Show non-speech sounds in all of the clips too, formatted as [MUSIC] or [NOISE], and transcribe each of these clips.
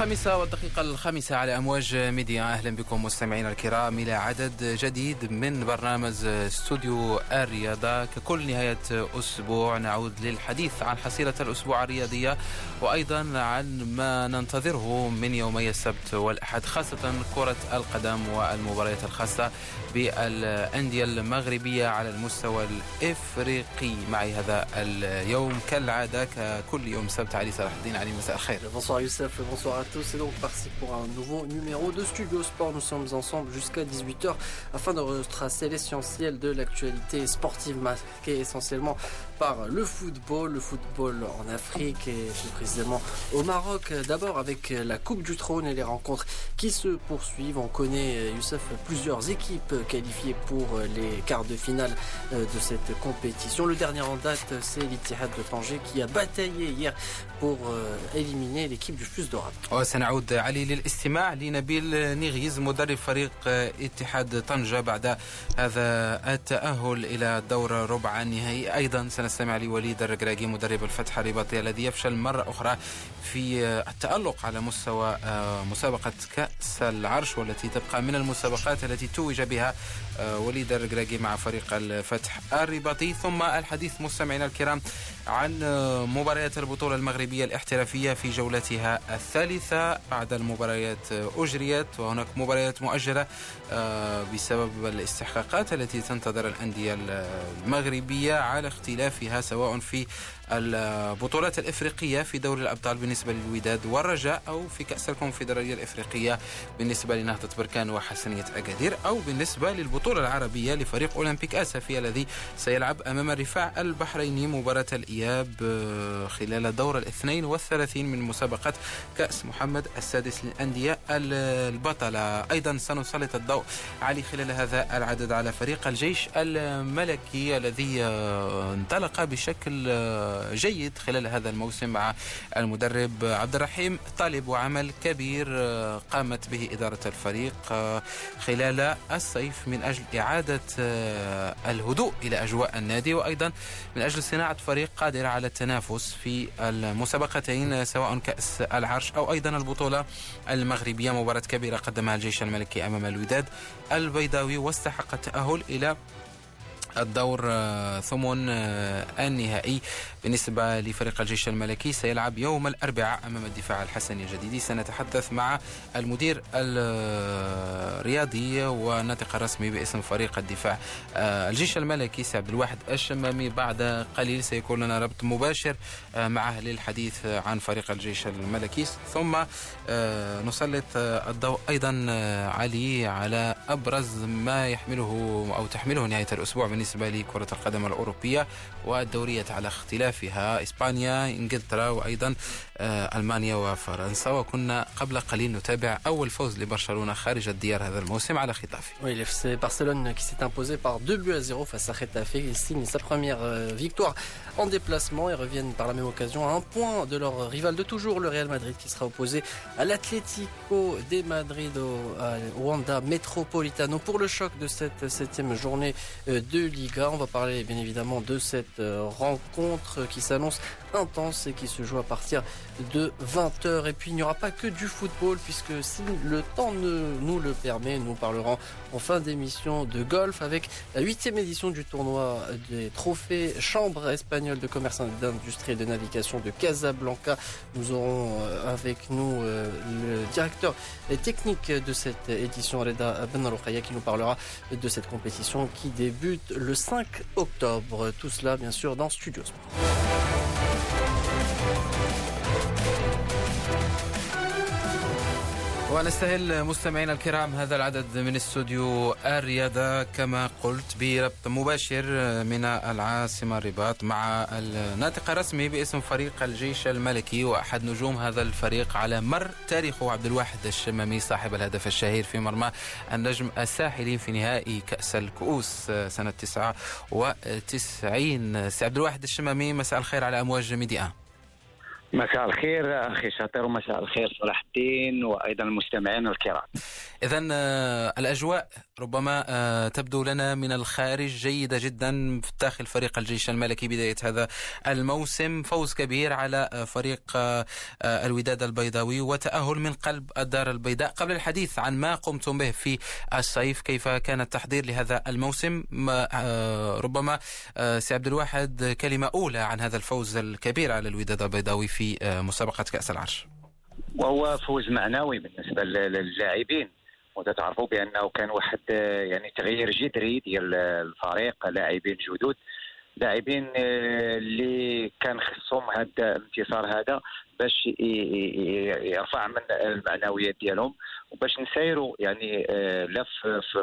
الخامسة والدقيقة الخامسة على أمواج ميديا. أهلا بكم مستمعينا الكرام إلى عدد جديد من برنامج استوديو الرياضة. ككل نهاية أسبوع نعود للحديث عن حصيلة الأسبوع الرياضية وأيضا عن ما ننتظره من يومي السبت والأحد خاصة كرة القدم والمباريات الخاصة بالأندية المغربية على المستوى الإفريقي. معي هذا اليوم كالعادة ككل يوم سبت علي صلاح الدين علي مساء الخير. Bonsoir Youssef, bonsoir à tous. C'est donc parti pour un nouveau numéro de Studio Sport. Nous sommes ensemble jusqu'à 18h afin de retracer l'essentiel de l'actualité sportive marquée essentiellement par le football, le football en Afrique et plus précisément au Maroc. D'abord avec la Coupe du Trône et les rencontres qui se poursuivent. On connaît, Youssef, plusieurs équipes qualifiées pour les quarts de finale de cette compétition. Le dernier en date, c'est l'Ittihad de Tanger qui a bataillé hier pour éliminer l'équipe du Fus d'Oran. علي للاستماع لنبيل نغيز مدرب فريق اتحاد طنجة بعد هذا التأهل إلى دور ربع النهائي. أيضا سنستمع لوليد الرقراقي مدرب الفتح الرباطي الذي يفشل مرة أخرى في التألق على مستوى مسابقة كأس العرش والتي تبقى من المسابقات التي توج بها وليد الرقراقي مع فريق الفتح الرباطي. ثم الحديث مستمعينا الكرام عن مباريات البطولة المغربية الاحترافية في جولتها الثالثة بعد المباريات أجريت وهناك مباريات مؤجلة بسبب الاستحقاقات التي تنتظر الأندية المغربية على اختلافها سواء في البطولات الإفريقية في دوري الأبطال بالنسبة للوداد والرجاء أو في كأس الكونفدرالية الإفريقية بالنسبة لنهضة بركان وحسنية أكادير أو بالنسبة للبطولة العربية لفريق أولمبيك آسفي الذي سيلعب أمام الرفاع البحريني مباراة الإياب خلال دور الاثنين والثلاثين من مسابقة كأس محمد السادس للأندية البطلة. أيضا سنسلط الضوء علي خلال هذا العدد على فريق الجيش الملكي الذي انطلق بشكل جيد خلال هذا الموسم مع المدرب عبد الرحيم طالب وعمل كبير قامت به إدارة الفريق خلال الصيف من أجل إعادة الهدوء إلى أجواء النادي وأيضا من أجل صناعة فريق قادر على التنافس في المسابقتين سواء كأس العرش أو أيضا البطولة المغربية. مباراة كبيرة قدمها الجيش الملكي أمام الوداد البيضاوي واستحق التأهل إلى الدور ثمن النهائي بالنسبة لفريق الجيش الملكي. سيلعب يوم الأربعاء أمام الدفاع الحسني الجديدي سنتحدث مع المدير الرياضي والناطق الرسمي باسم فريق الدفاع الجيش الملكي. سي عبد الواحد الشمامي بعد قليل سيكون لنا ربط مباشر معه للحديث عن فريق الجيش الملكي. ثم نسلط الضوء أيضا علي على أبرز ما يحمله أو تحمله نهاية الأسبوع بالنسبة لكرة القدم الأوروبية والدورية على اختلافها إسبانيا إنجلترا وأيضا ألمانيا وفرنسا وكنا قبل قليل نتابع أول فوز لبرشلونة خارج الديار هذا الموسم على خطافي Oui, c'est Barcelone qui s'est imposé par 2 buts à 0 face à Getafe. Ils signent sa victoire en déplacement et reviennent par la même occasion à un point de leur rival de toujours, le Real Madrid, qui sera opposé à l'Atlético de Madrid au, Wanda Metropolitano pour le choc de cette septième journée de Liga. On va parler bien évidemment de cette rencontre qui s'annonce intense et qui se joue à partir de 20h. Et puis il n'y aura pas que du football puisque si le temps ne nous le permet, nous parlerons en fin d'émission de golf avec la huitième édition du tournoi des trophées Chambre espagnole de commerce d'industrie et de navigation de Casablanca. Nous aurons avec nous le directeur technique de cette édition, Reda Benaloukaya, qui nous parlera de cette compétition qui débute le 5 octobre. Tout cela, bien sûr, dans Studio ونستهل مستمعينا الكرام هذا العدد من استوديو الرياضة كما قلت بربط مباشر من العاصمة الرباط مع الناطق الرسمي باسم فريق الجيش الملكي وأحد نجوم هذا الفريق على مر تاريخه عبد الواحد الشمامي صاحب الهدف الشهير في مرمى النجم الساحلي في نهائي كأس الكؤوس سنة 99 سي عبد الواحد الشمامي مساء الخير على أمواج ميديا. مساء الخير أخي شاطر ومساء الخير صلاح الدين وأيضا المستمعين الكرام. اذا آه، الأجواء ربما آه، تبدو لنا من الخارج جيدة جدا داخل فريق الجيش الملكي بداية هذا الموسم. فوز كبير على آه، فريق الوداد البيضاوي وتأهل من قلب الدار البيضاء. قبل الحديث عن ما قمتم به في الصيف كيف كان التحضير لهذا الموسم؟ ربما سي عبد الواحد كلمة أولى عن هذا الفوز الكبير على الوداد البيضاوي في في آه، مسابقة كأس العرش. وهو فوز معنوي بالنسبة للاعبين. وتتعرفوا بأنه كان واحد آه، يعني تغيير جذري ديال الفريق لاعبين جدد. لاعبين آه، اللي كان خصهم هذا الانتصار هذا باش يرفع من المعنويات ديالهم وباش نسيروا يعني آه، لا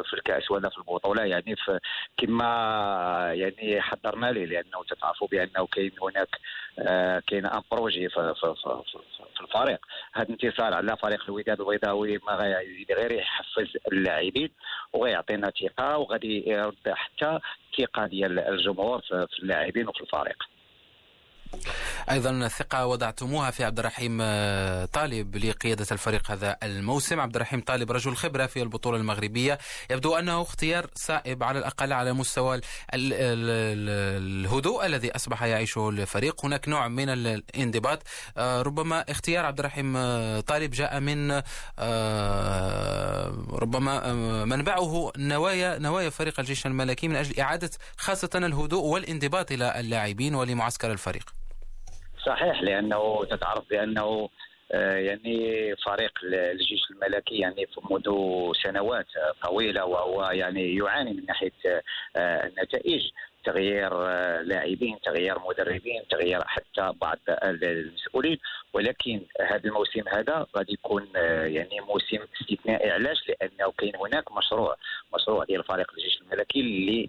في الكأس ولا في البطولة يعني في كما يعني حضرنا ليه لأنه تتعرفوا بأنه كاين هناك آه، كاين ان بروجي في, في, في, في الفريق. هذا الانتصار على فريق الوداد البيضاوي ما غيزيد غير يحفز اللاعبين وغيعطينا ثقة وغادي يرد حتى الثقة ديال الجمهور في اللاعبين وفي الفريق. أيضا ثقة وضعتموها في عبد الرحيم آه، طالب لقيادة الفريق هذا الموسم. عبد الرحيم طالب رجل خبرة في البطولة المغربية. يبدو أنه اختيار صائب على الأقل على مستوى الهدوء الذي أصبح يعيشه الفريق. هناك نوع من الانضباط. آه، ربما اختيار عبد الرحيم آه، طالب جاء من ربما منبعه نوايا نوايا فريق الجيش الملكي من أجل إعادة خاصة الهدوء والانضباط إلى اللاعبين ولمعسكر الفريق. صحيح لأنه تتعرف بأنه آه، يعني فريق الجيش الملكي يعني منذ سنوات طويلة وهو يعني يعاني من ناحية آه، النتائج تغيير آه، لاعبين تغيير مدربين تغيير حتى بعض المسؤولين. ولكن هذا الموسم هذا غادي يكون يعني موسم استثنائي. علاش؟ لأنه كاين هناك مشروع مشروع ديال فريق الجيش الملكي اللي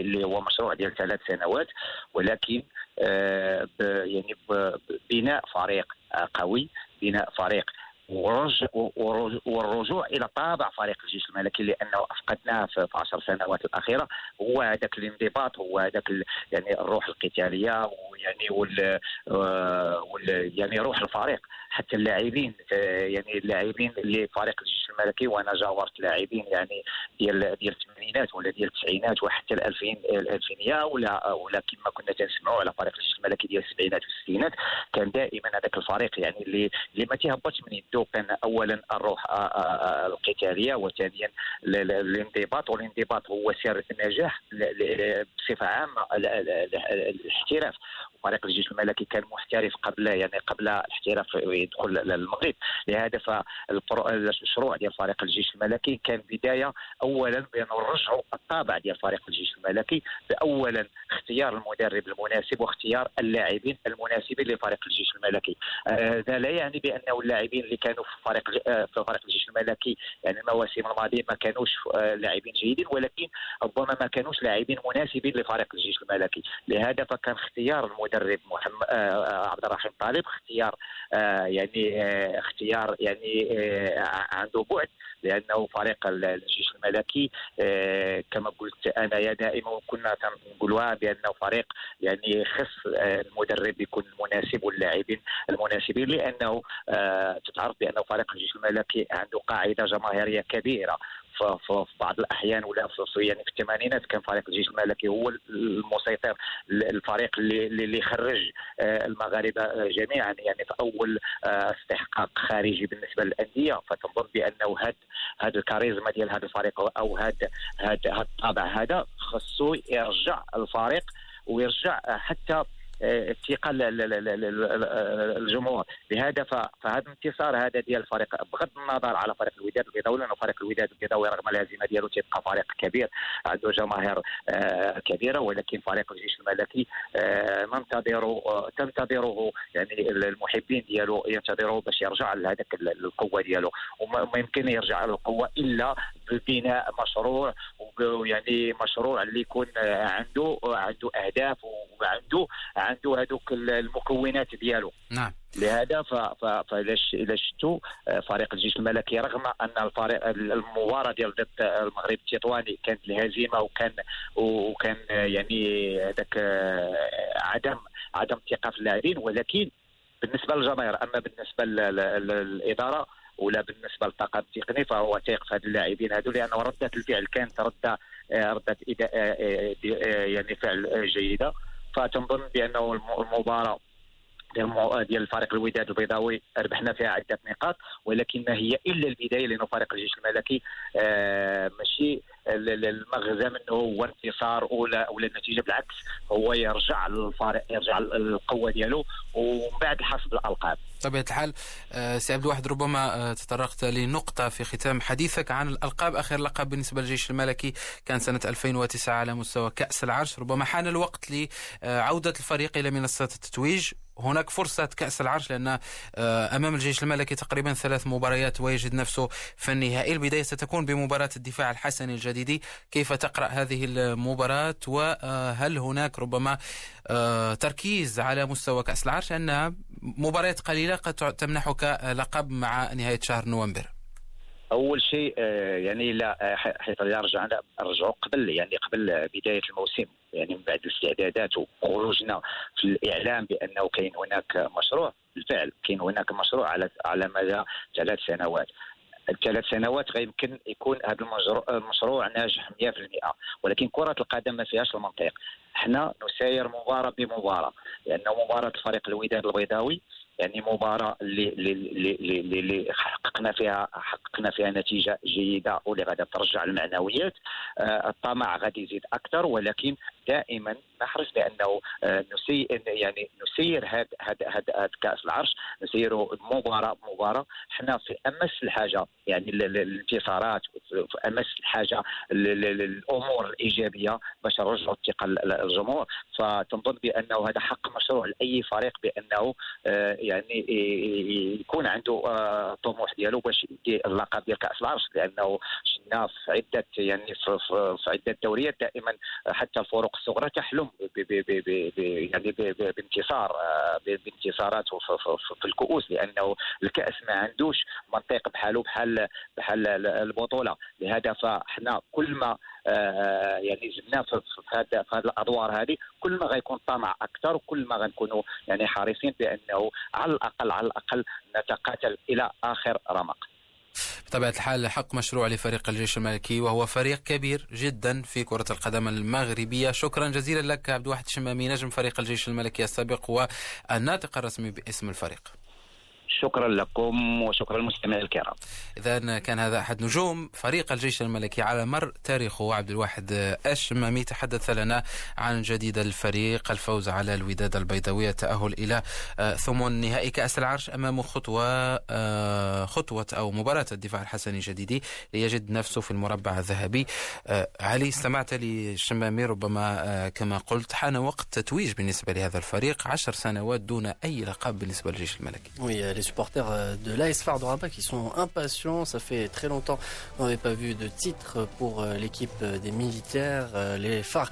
اللي هو مشروع ديال ثلاث سنوات ولكن يعني بناء فريق آه، قوي بناء فريق والرجوع إلى طابع فريق الجيش الملكي لأنه أفقدناه في 10 سنوات الأخيرة. هو هذاك الانضباط هو هذاك يعني الروح القتالية ويعني وال, آه، وال يعني روح الفريق. حتى اللاعبين يعني اللاعبين اللي فريق الجيش الملكي وأنا جاورت لاعبين يعني ديال ديال الثمانينات ولا ديال التسعينات وحتى الألفين الألفينية ولا ولا كما كنا تنسمعوا على فريق الجيش الملكي ديال السبعينات والستينات. كان دائما هذاك الفريق يعني اللي اللي ما تيهبطش من يدو كان اولا الروح القتالية وثانيا الانضباط. والانضباط هو سر النجاح بصفة عامة الاحتراف. فريق الجيش الملكي كان محترف قبل يعني قبل الاحتراف يدخل للمغرب. لهذا فالمشروع ديال فريق الجيش الملكي كان بداية اولا بأن نرجعوا الطابع ديال فريق الجيش الملكي باولا اختيار المدرب المناسب واختيار اللاعبين المناسبين لفريق الجيش الملكي. هذا آه لا يعني بأنه اللاعبين اللي كانوا في فريق آه في فريق الجيش الملكي. يعني المواسم الماضيه ما كانوش آه لاعبين جيدين ولكن ربما ما كانوش لاعبين مناسبين لفريق الجيش الملكي. لهذا فكان اختيار المدرب محمد آه، عبد الرحيم طالب اختيار يعني اختيار يعني عنده بعد لأنه فريق الجيش الملكي كما قلت أنا دائما كنا نقولها بأنه فريق يعني خص المدرب يكون المناسب واللاعبين المناسبين لأنه تتعرف بانه فريق الجيش الملكي عنده قاعدة جماهيرية كبيرة. في بعض الأحيان ولا في يعني في الثمانينات كان فريق الجيش الملكي هو المسيطر الفريق اللي اللي خرج آه، المغاربة جميعا. يعني في أول آه، استحقاق خارجي بالنسبة للأندية فتنظن بأنه هذا هذا الكاريزما ديال هذا الفريق أو هذا هذا الطابع هذا خصو يرجع الفريق ويرجع حتى الثقة الجمهور. لهذا فهذا الانتصار هذا ديال الفريق بغض النظر على فريق الوداد البيضاوي لأنه فريق الوداد البيضاوي رغم الهزيمة ديالو تيبقى فريق كبير. عنده جماهير آه، كبيرة ولكن فريق الجيش الملكي آه، ننتظره آه، تنتظره يعني المحبين ديالو ينتظروه باش يرجع لهذاك القوة ديالو. وما يمكن يرجع للقوة إلا ببناء مشروع ويعني مشروع اللي يكون عنده عنده أهداف وعنده عنده هذوك المكونات ديالو. نعم. لهذا فاذا شفتوا آه، فريق الجيش الملكي رغم أن الفريق المباراة ديال ضد المغرب التطواني كانت الهزيمة وكان وكان يعني هذاك آه، عدم عدم الثقه في اللاعبين ولكن بالنسبة للجماهير أما بالنسبة للإدارة ولا بالنسبة للطاقم التقني فهو ثيق في هذه اللاعبين هذو لأنه ردة الفعل كانت ردة ردة يعني فعل جيدة. فتنظن بأنه المباراة ديال ديال الفريق الوداد البيضاوي ربحنا فيها عدة نقاط ولكن ما هي إلا البداية لأنه فريق الجيش الملكي آه ماشي المغزى منه هو انتصار ولا ولا النتيجة. بالعكس هو يرجع للفريق يرجع للقوة ديالو ومن بعد حسب الألقاب. بطبيعة الحال آه، سي عبد الواحد ربما آه، تطرقت لنقطة في ختام حديثك عن الألقاب. آخر لقب بالنسبة للجيش الملكي كان سنة 2009 على مستوى كأس العرش. ربما حان الوقت لعودة الفريق إلى منصه التتويج. هناك فرصة كأس العرش لأن آه، أمام الجيش الملكي تقريبا ثلاث مباريات ويجد نفسه في النهائي. البداية ستكون بمباراة الدفاع الحسني الجديدي كيف تقرأ هذه المباراة؟ وهل هناك ربما آه، تركيز على مستوى كأس العرش؟ أنها مباريات قليلة قد تمنحك لقب مع نهاية شهر نوفمبر. أول شيء آه، يعني لا حيث رجعنا رجعوا قبل يعني قبل بداية الموسم يعني من بعد الاستعدادات وخروجنا في الإعلام بأنه كاين هناك مشروع. بالفعل كاين هناك مشروع على على مدى ثلاث سنوات. الثلاث سنوات غيمكن يكون هذا المشروع ناجح 100% ولكن كرة القدم ما فيهاش المنطق. إحنا نساير مباراة بمباراة لأنه مباراة الفريق الوداد البيضاوي يعني مباراة اللي اللي اللي, اللي حققنا فيها حققنا فيها نتيجة جيدة واللي غادا ترجع المعنويات. آه الطمع غادي يزيد أكثر ولكن دائما نحرص بانه آه نسي يعني نسير هذا هذا هذا كأس العرش نسيره مباراة مباراة. حنا في أمس الحاجة يعني الانتصارات في أمس الحاجة الأمور الإيجابية باش نرجعوا الثقة للجمهور فتنظن بأنه هذا حق مشروع لأي فريق بأنه آه يعني يكون عنده آه، طموح ديالو باش يدي اللقب ديال كاس العرش. لأنه شفنا في عدة يعني في عدة دوريات دائما حتى الفرق الصغرى تحلم يعني بانتصار آه، بانتصارات في الكؤوس لأنه الكأس ما عندوش منطق بحاله بحال بحال البطولة لهذا فإحنا كل ما آه، يعني زدنا في في هذه الأدوار هذه كل ما غيكون طمع أكثر وكل ما غنكونوا يعني حريصين بأنه على الأقل على الأقل نتقاتل إلى آخر رمق. بطبيعة الحال حق مشروع لفريق الجيش الملكي وهو فريق كبير جدا في كرة القدم المغربية. شكرا جزيلا لك عبد الواحد الشمامي نجم فريق الجيش الملكي السابق والناطق الرسمي باسم الفريق. شكرا لكم وشكرا للمستمعين الكرام. اذا كان هذا أحد نجوم فريق الجيش الملكي على مر تاريخه عبد الواحد الشمامي تحدث لنا عن جديد الفريق الفوز على الوداد البيضاوي التاهل إلى آه، ثمن نهائي كأس العرش امامه خطوة آه، خطوة أو مباراة الدفاع الحسني الجديدي ليجد نفسه في المربع الذهبي. آه، علي استمعت للشمامي ربما كما قلت حان وقت تتويج بالنسبة لهذا الفريق عشر سنوات دون أي لقب بالنسبة للجيش الملكي. Supporters euh, de l'AS Phare de qui sont impatients. Ça fait très longtemps qu'on n'avait pas vu de titre pour euh, l'équipe euh, des militaires, les Phares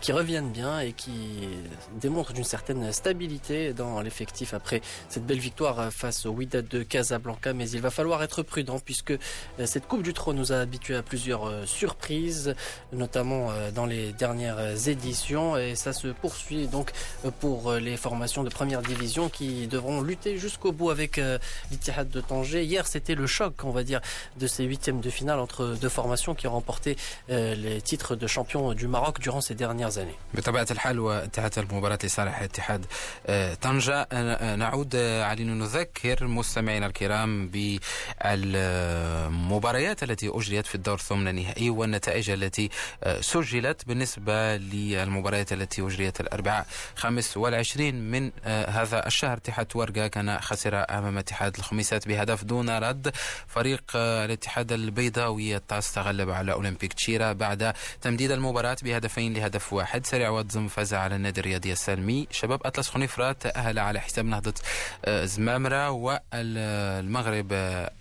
qui reviennent bien et qui démontrent d'une certaine stabilité dans l'effectif après cette belle victoire face au Wydad de Casablanca. Mais il va falloir être prudent puisque cette Coupe du Trône nous a habitués à plusieurs surprises, notamment dans les dernières éditions et ça se poursuit donc pour les formations de première division qui devront lutter jusqu'au bout avec euh, l'Ittihad de Tanger. Hier, c'était le choc, on va dire, de ces huitièmes de finale entre deux formations qui ont remporté euh, les titres de champion du Maroc durant ces dernières années. بطبيعة الحال وانتهت المباراة لصالح اتحاد طنجة نعود علينا نذكر مستمعينا الكرام بالمباريات التي أجريت في الدور الثمن النهائي والنتائج التي سجلت بالنسبة للمباريات التي أجريت الأربعاء 25 من هذا الشهر اتحاد ورقة كان خسر أمام اتحاد الخميسات بهدف دون رد. فريق الاتحاد البيضاوي الطاس تغلب على أولمبيك تشيرا بعد تمديد المباراة بهدفين لهدف واحد. سريع واتزم فاز على النادي الرياضي السلمي. شباب أطلس خنيفرة تأهل على حساب نهضة آه، زمامرة والمغرب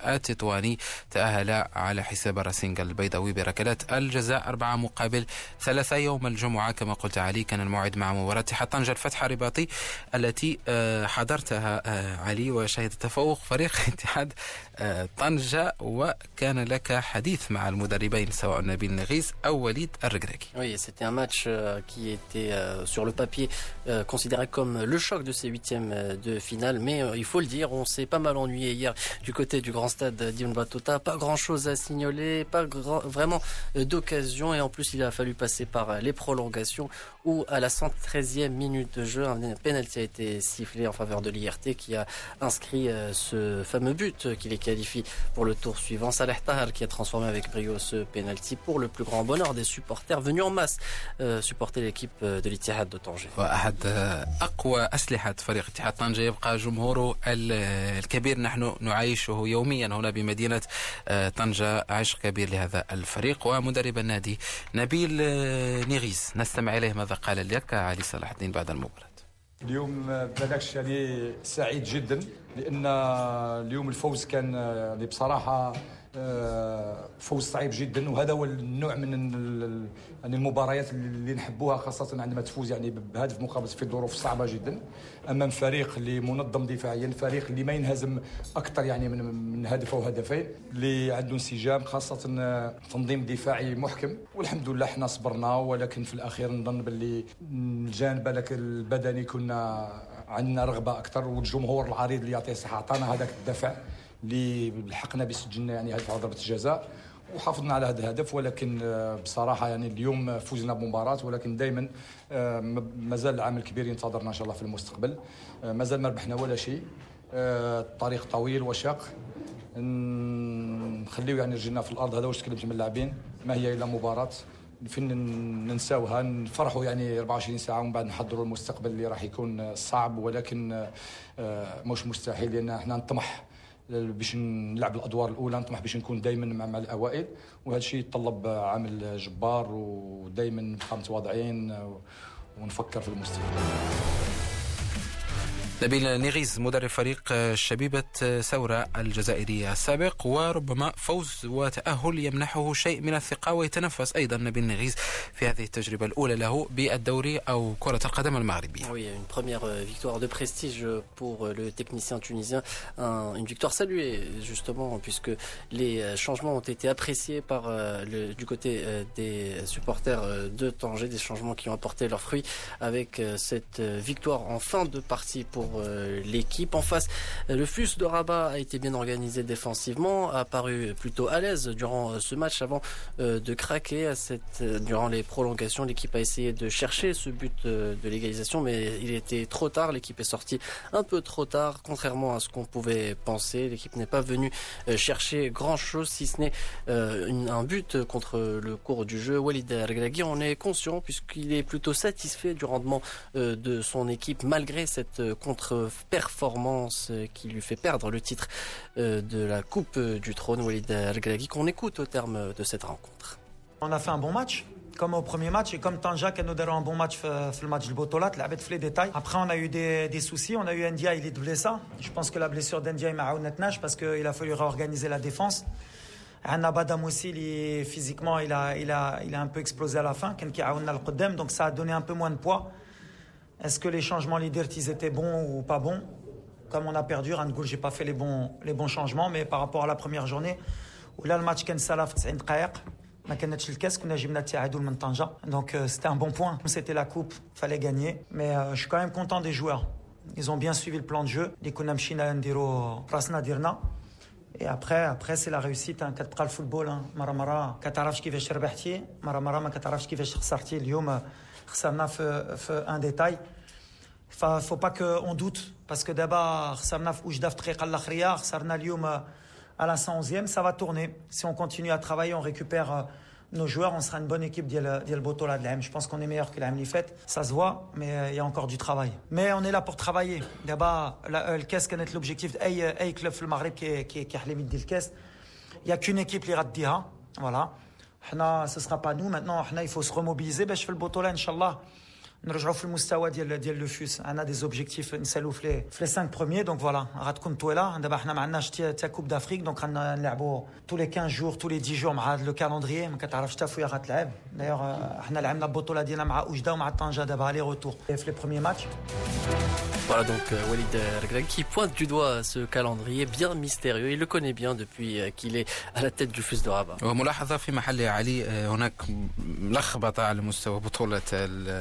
التطواني تأهل على حساب الراسينج البيضاوي بركلات الجزاء. أربعة مقابل ثلاثة يوم الجمعة. كما قلت علي كان الموعد مع مباراة اتحاد طنجة الفتح الرباطي التي آه، حضرتها آه، علي وشهد تفوق فريق [LAUGHS] اتحاد آه، طنجة وكان لك حديث مع المدربين سواء نبيل نغيس أو وليد الركراكي. Oui, c'était un match euh, qui était euh, sur le papier euh, considéré comme le choc de ces huitièmes de finale, mais il faut le dire, on s'est pas mal ennuyé hier du côté du grand stade d'Ibn Battuta, pas grand chose à signaler, pas vraiment d'occasion et en plus il a fallu passer par les prolongations où à la 113e minute de jeu, un penalty a été sifflé en faveur de l'IRT qui a inscrit euh, ce fameux but qui les qualifie pour le tour suivant. Salah Tahar qui a transformé avec brio ce penalty pour le plus grand bonheur des supporters venus en masse euh, supporter l'équipe euh, de l'Ittihad de Tanger. أقوى أسلحة فريق اتحاد طنجة يبقى جمهوره الكبير نحن نعيشه يوميا هنا بمدينة طنجة عشق كبير لهذا الفريق ومدرب النادي نبيل نيغيز نستمع إليه ماذا قال لك علي صلاح الدين بعد المباراة اليوم بالعكس يعني سعيد جدا لأن اليوم الفوز كان يعني بصراحة فوز صعيب جدا. وهذا هو النوع من يعني المباريات اللي نحبوها خاصة عندما تفوز يعني بهدف مقابل في ظروف صعبة جدا. امام فريق اللي منظم دفاعيا فريق اللي ما ينهزم أكثر يعني من من هدف أو هدفين اللي عنده انسجام خاصة آه، تنظيم دفاعي محكم. والحمد لله إحنا صبرنا ولكن في الأخير نظن باللي الجانب البدني كنا عندنا رغبة أكثر والجمهور العريض اللي يعطيه الصحه عطانا هذاك الدفع. اللي لحقنا به سجلنا يعني هدف ضربه الجزاء وحافظنا على هذا الهدف ولكن آه، بصراحة يعني اليوم فوزنا بمباراة ولكن دائما آه، مازال العمل كبير ينتظرنا إن شاء الله في المستقبل. آه، مازال ما ربحنا ولا شيء. الطريق طويل وشاق. نخليو يعني رجلنا في الأرض هذا واش تكلمت من اللاعبين؟ ما هي إلا مباراة. فين ننساوها؟ نفرحوا يعني 24 ساعة ومن بعد نحضروا المستقبل اللي راح يكون صعب ولكن مش مستحيل لأن إحنا نطمح باش نلعب الأدوار الأولى نطمح باش نكون دائما مع الأوائل. وهذا الشيء يتطلب عمل جبار ودائما نبقى متواضعين ونفكر في المستقبل. نبيل نيغيز مدرب فريق شبيبة ثورة الجزائرية السابق وربما فوز وتأهل يمنحه شيء من الثقة ويتنفس أيضا نبيل نيغيز في هذه التجربة الأولى له بالدوري أو كرة القدم المغربية. Oui, une première victoire de prestige pour le technicien tunisien, un, une victoire saluée justement puisque les changements ont été appréciés par le, du côté des supporters de Tanger, des changements qui ont apporté leurs fruits avec cette victoire en fin de partie pour euh, l'équipe. En face, le FUS de Rabat a été bien organisé défensivement, a paru plutôt à l'aise durant euh, ce match avant euh, de craquer durant les prolongations. L'équipe a essayé de chercher ce but de l'égalisation, mais il était trop tard. L'équipe est sortie un peu trop tard, contrairement à ce qu'on pouvait penser. L'équipe n'est pas venue chercher grand chose, si ce n'est un but contre le cours du jeu. Walid Al-Glagui on est conscient puisqu'il est plutôt satisfait du rendement de son équipe malgré cette contre performance qui lui fait perdre le titre euh, de la Coupe du Trône, Walid Al-Glagui, qu'on écoute au terme de cette rencontre. On a fait un bon match comme au premier match et comme Tanja qui nous donné un bon match euh, le match du Botolat, la bête les détails. Après on a eu des, soucis, on a eu Ndia, il est blessé. Je pense que la blessure d'Ndia m'a parce qu'il a fallu réorganiser la défense. Anna Badam aussi, physiquement, il a, il, a, il a un peu explosé à la fin. Donc ça a donné un peu moins de poids. Est-ce que les changements leaders ils étaient bons ou pas bons Comme on a perdu, je j'ai pas fait les bons, les bons changements, mais par rapport à la première journée, où là le match كان سالا في 90 دقائق ما كانتش الكاس كنا جبنا التعادل من طنجة donc euh, c'était un bon point c'était la coupe fallait gagner mais euh, je suis quand même content des joueurs ils ont bien suivi le plan de jeu اللي كنا مشينا نديرو راسنا ديرنا et après après c'est la réussite hein. كتبقى الفوتبول hein. مرة مرة كتعرفش كيفاش ربحتي مرة مرة ما كتعرفش كيفاش خسرتي اليوم Khsamna fait un détail. Il faut pas qu'on doute, parce que d'abord, Khsamna Oujdaf Triq al-Akhriya, Khsamna Lyoum euh, à la 111e, ça va tourner. Si on continue à travailler, on récupère euh, nos joueurs, on sera une bonne équipe d'El Botola de l'AM. Je pense qu'on est meilleur que l'AM fait. Ça se voit, mais euh, il y a encore du travail. Mais on est là pour travailler. D'abord, le caisse, quel est l'objectif d'Aï Club le Maghreb qui est à la limite du. Il n'y a qu'une équipe, l'Iraddiha. Voilà. حنا ce sera pas nous. Maintenant حنا il faut se remobiliser. باش في البطوله ان شاء الله نرجعوا في المستوى ديال ديال لو فوس عندنا دي زوبجيكتيف نسالو في لي في لي 5 بروميير دونك فوالا غتكون طويله دابا حنا ما عندناش تا كوب دافريك دونك غادي نلعبوا تو لي 15 جور تو لي 10 جور مع هذا لو كالوندريي ما كتعرفش حتى فويا غتلعب دايوغ حنا لعبنا البطوله ديالنا مع اوجده ومع طنجه دابا لي روتور في لي بروميير ماتش Voilà donc euh, Walid Regragui qui pointe du doigt ce calendrier bien mystérieux. Il le connaît bien depuis euh, qu'il est à la tête du FUS de Rabat. وملاحظة في محل علي هناك لخبطة على مستوى بطولة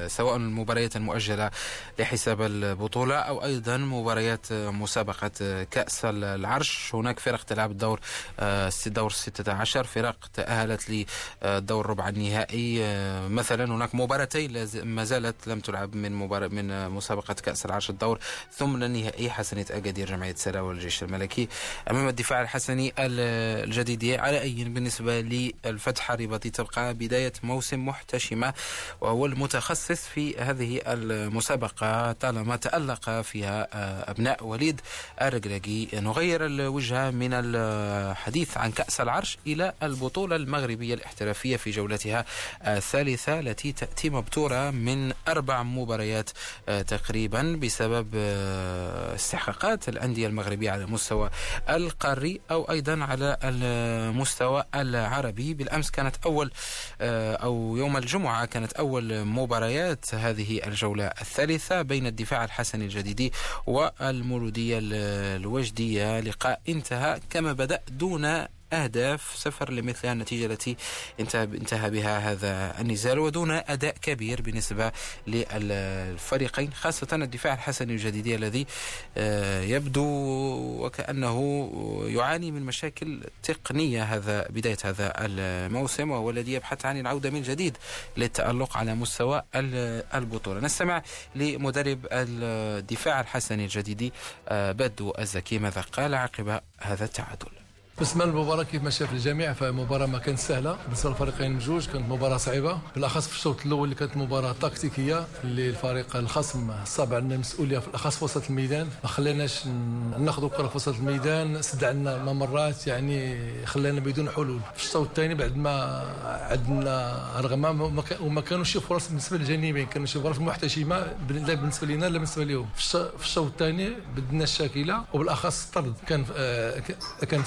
سواء المباريات المؤجلة لحساب البطولة أو أيضا مباريات مسابقة كأس العرش هناك فرق تلعب الدور دور 16 فرق تأهلت لدور ربع النهائي مثلا هناك مباراتين ما زالت لم تلعب من مباراة من مسابقة كأس العرش الدور ثم النهائي حسنية أكادير جمعية سلا والجيش الملكي. أمام الدفاع الحسني الجديد على أي بالنسبة للفتح الرباطي تبقى بداية موسم محتشمة وهو المتخصص في هذه المسابقة طالما تألق فيها أبناء وليد الرقراقي نغير الوجهة من الحديث عن كأس العرش إلى البطولة المغربية الاحترافية في جولتها الثالثة التي تأتي مبتورة من أربع مباريات تقريبا بسبب استحقاقات الأندية المغربية على المستوى القاري أو أيضا على المستوى العربي. بالأمس كانت أول أو يوم الجمعة كانت أول مباريات هذه الجولة الثالثة بين الدفاع الحسني الجديدي والمولودية الوجدية. لقاء انتهى كما بدأ دون أهداف سفر لمثل النتيجة التي انتهى, انتهى بها هذا النزال ودون أداء كبير بالنسبة للفريقين خاصة الدفاع الحسني الجديدي الذي آه، يبدو وكأنه يعاني من مشاكل تقنية هذا بداية هذا الموسم وهو الذي يبحث عن العودة من جديد للتألق على مستوى البطولة. نستمع لمدرب الدفاع الحسني الجديدي آه، بدو الزكي ماذا قال عقب هذا التعادل؟ بالنسبة للمباراه كيف ما شاف الجميع؟ فمباراه ما كانت سهلة. بالنسبة للفريقين بجوج كانت مباراة صعيبة. بالأخص في الشوط الأول اللي كانت مباراة تكتيكية اللي الفريق الخصم صاب عندنا المسؤوليه في الأخص في وسط الميدان. ما خليناش ناخذوا الكره في وسط الميدان استدعنا ممرات يعني خلانا بدون حلول. في الشوط الثاني بعد ما عندنا رغم وما كانوش فرص بالنسبة للجانبين كانوا شي فرص محتشمة لا بالنسبة لنا لا بالنسبة لهم في الشوط الثاني بدنا الشاكلة وبالأخص الطرد كان آه، كان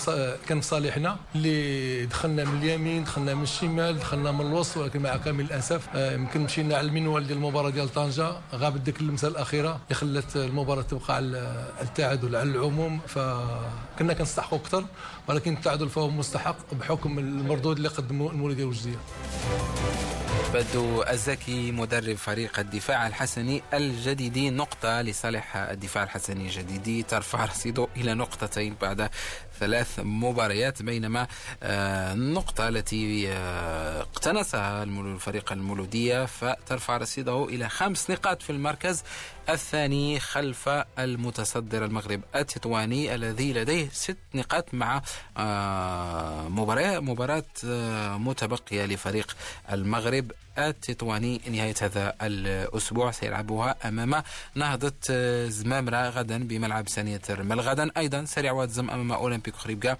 كان في صالحنا اللي دخلنا من اليمين دخلنا من الشمال دخلنا من الوسط ولكن مع كامل الأسف آه، يمكن مشينا على المنوال ديال المباراة ديال طنجة. غابت ديك اللمسة الأخيرة اللي خلت المباراة تبقى على التعادل على العموم. فكنا كنستحقوا أكثر ولكن التعادل فهو مستحق بحكم المردود اللي قدمه المولوديه الوجدية. بدو الزكي مدرب فريق الدفاع الحسني الجديدي نقطة لصالح الدفاع الحسني الجديدي ترفع رصيده إلى نقطتين بعد ثلاث مباريات بينما آه، النقطة التي آه، اقتنصها الفريق المولودية فترفع رصيده إلى خمس نقاط في المركز. الثاني خلف المتصدر المغرب التطواني الذي لديه ست نقاط مع آه، مباراة مباراة متبقية لفريق المغرب التطواني نهاية هذا الأسبوع. سيلعبها أمام نهضة زمامرة غدا بملعب ثانية الرمل غدا أيضا سريع وأتزم أمام أولمبيك خريبكا.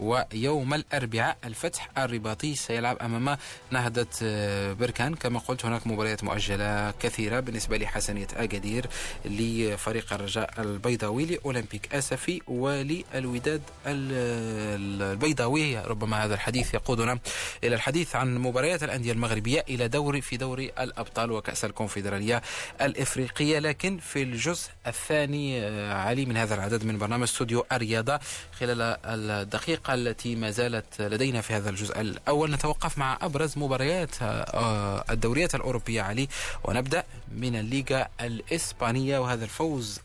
ويوم الأربعاء الفتح الرباطي سيلعب أمام نهضة آه، بركان. كما قلت هناك مباريات مؤجلة كثيرة بالنسبة لحسنية أكادير لفريق الرجاء البيضاوي لأولمبيك أسفي وللوداد البيضاوي. ربما هذا الحديث يقودنا إلى الحديث عن مباريات الأندية المغربية إلى دوري في دوري الأبطال وكأس الكونفدرالية الإفريقية. لكن في الجزء الثاني آه، علي من هذا العدد من برنامج استوديو الرياضة خلال الدقيقة الحلقة التي ما زالت لدينا في هذا الجزء الأول نتوقف مع أبرز مباريات آه، الدوريات الأوروبية علي ونبدأ من الليغا الإسبانية وهذا الفوز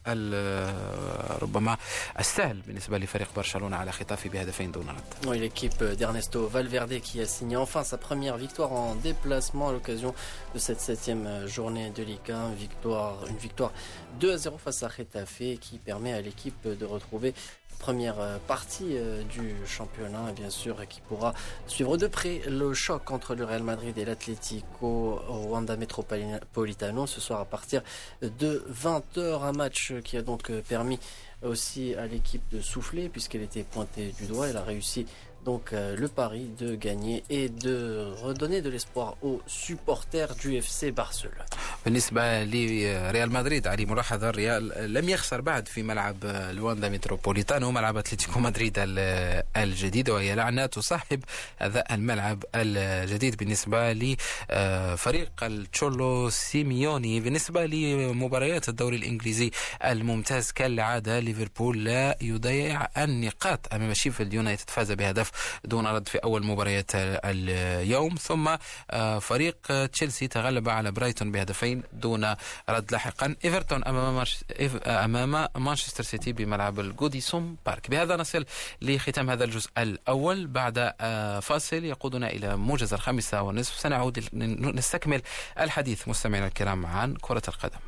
ربما السهل بالنسبة لفريق برشلونة على خطاف بهدفين دون رد. L'équipe d'Ernesto Valverde qui a signé enfin sa première victoire en déplacement à l'occasion de cette septième journée de Ligue 1. Victoire, une victoire 2 à 0 face à Getafe qui permet à l'équipe de retrouver première euh, partie euh, du championnat, bien sûr, qui pourra suivre de près le choc entre le Real Madrid et l'Atlético Wanda Metropolitano ce soir à partir de 20h. Un match qui a donc permis aussi à l'équipe de souffler puisqu'elle était pointée du doigt. Elle a réussi donc euh, le pari de gagner et de redonner de l'espoir aux supporters du FC Barcelone. بالنسبة لريال مدريد علي ملاحظة الريال لم يخسر بعد في ملعب الواندا متروبوليتانو ملعب أتلتيكو مدريد الجديد وهي لعنة تصاحب هذا الملعب الجديد بالنسبة لفريق التشولو سيميوني بالنسبة لمباريات الدوري الإنجليزي الممتاز كالعادة ليفربول لا يضيع النقاط أمام شيفيلد يونايتد فاز بهدف دون رد في أول مباريات اليوم. ثم فريق تشيلسي تغلب على برايتون بهدفين دون رد لاحقا. إيفرتون أمام مرش... أمام مانشستر سيتي بملعب الجوديسون بارك. بهذا نصل لختام هذا الجزء الأول. بعد فاصل يقودنا إلى موجز الخامسة والنصف. سنعود نستكمل الحديث مستمعينا الكرام عن كرة القدم.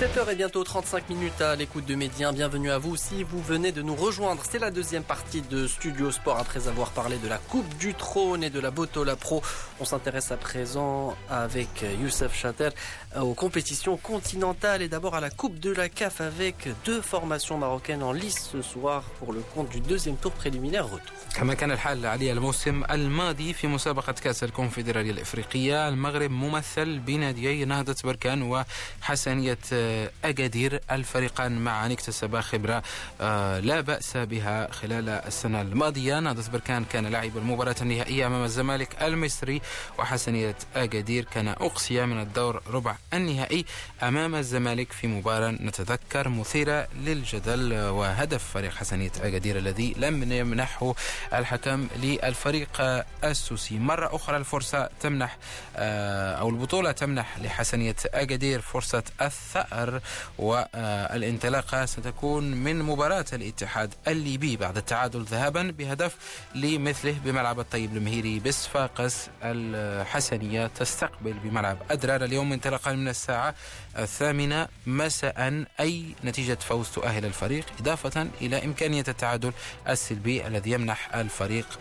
7h et bientôt 35 minutes à l'écoute de Médien. Bienvenue à vous si vous venez de nous rejoindre. C'est la deuxième partie de Studio Sport après avoir parlé de la Coupe du Trône et de la Botola Pro. On s'intéresse à présent avec Youssef Chater aux compétitions continentales et d'abord à la Coupe de la CAF avec deux formations marocaines en lice ce soir pour le compte du deuxième tour préliminaire retour. كما كان الحال علي الموسم الماضي في مسابقة كأس الكونفدرالية الإفريقية المغرب ممثل بناديي نهضة بركان وحسنية أكادير الفريقان معا اكتسبا خبرة لا بأس بها خلال السنة الماضية. نهضة بركان كان لاعب المباراة النهائية أمام الزمالك المصري وحسنية أكادير كان أقصي من الدور ربع النهائي أمام الزمالك في مباراة نتذكر مثيرة للجدل وهدف فريق حسنية أكادير الذي لم يمنحه الحكم للفريق السوسي. مرة أخرى الفرصة تمنح أو البطولة تمنح لحسنية أكادير فرصة الثأر. والانطلاقة ستكون من مباراة الاتحاد الليبي بعد التعادل ذهابا بهدف لمثله بملعب الطيب المهيري بصفاقس الحسنية تستقبل بملعب أدرار. اليوم انطلاقا من الساعة الثامنة مساء أي نتيجة فوز تؤهل الفريق؟ إضافة إلى إمكانية التعادل السلبي الذي يمنح الفريق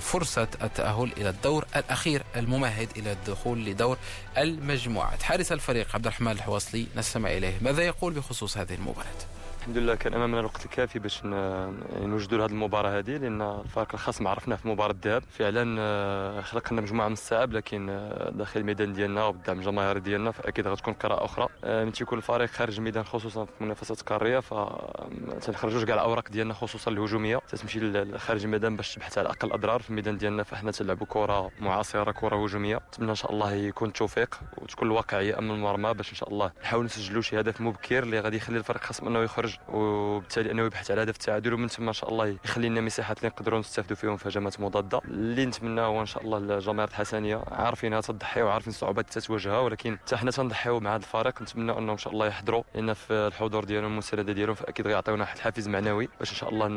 فرصة التأهل إلى الدور الأخير الممهد إلى الدخول لدور المجموعات. حارس الفريق عبد الرحمن الحواصلي نستمع إليه ماذا يقول بخصوص هذه المباراة؟ الحمد لله كان أمامنا الوقت الكافي باش نوجدوا لهذه المباراة هذه لأن الفريق الخصم عرفناه في مباراة الذهاب. فعلا خلقنا مجموعة من الصعاب لكن داخل الميدان ديالنا وبالدعم الجماهيري ديالنا فأكيد غتكون قراءة أخرى. من تيكون الفريق خارج الميدان خصوصا في منافسات قارية ف تنخرجوش كاع الأوراق ديالنا خصوصا الهجومية. تتمشي خارج الميدان باش تبحث على أقل أضرار في الميدان ديالنا فإحنا تلعبوا كرة معاصرة كرة هجومية. نتمنى إن شاء الله يكون التوفيق وتكون الواقعيه امام المرمى باش إن شاء الله نحاول نسجلوا شي هدف مبكر اللي غادي يخلي الفريق الخصم انه يخرج وبالتالي انه يبحث على هدف التعادل ومن ثم إن شاء الله يخلي لنا مساحات اللي نقدروا نستافدوا فيهم في هجمات مضادة. اللي نتمنى هو إن شاء الله الجماهير الحسنية عارفينها تضحي وعارفين الصعوبات اللي تتواجهها ولكن حتى حنا تنضحيو مع هذا الفريق. نتمنى انه إن شاء الله يحضروا. لأن في الحضور ديالهم والمساندة ديالهم فأكيد غيعطيونا واحد الحافز معنوي باش إن شاء الله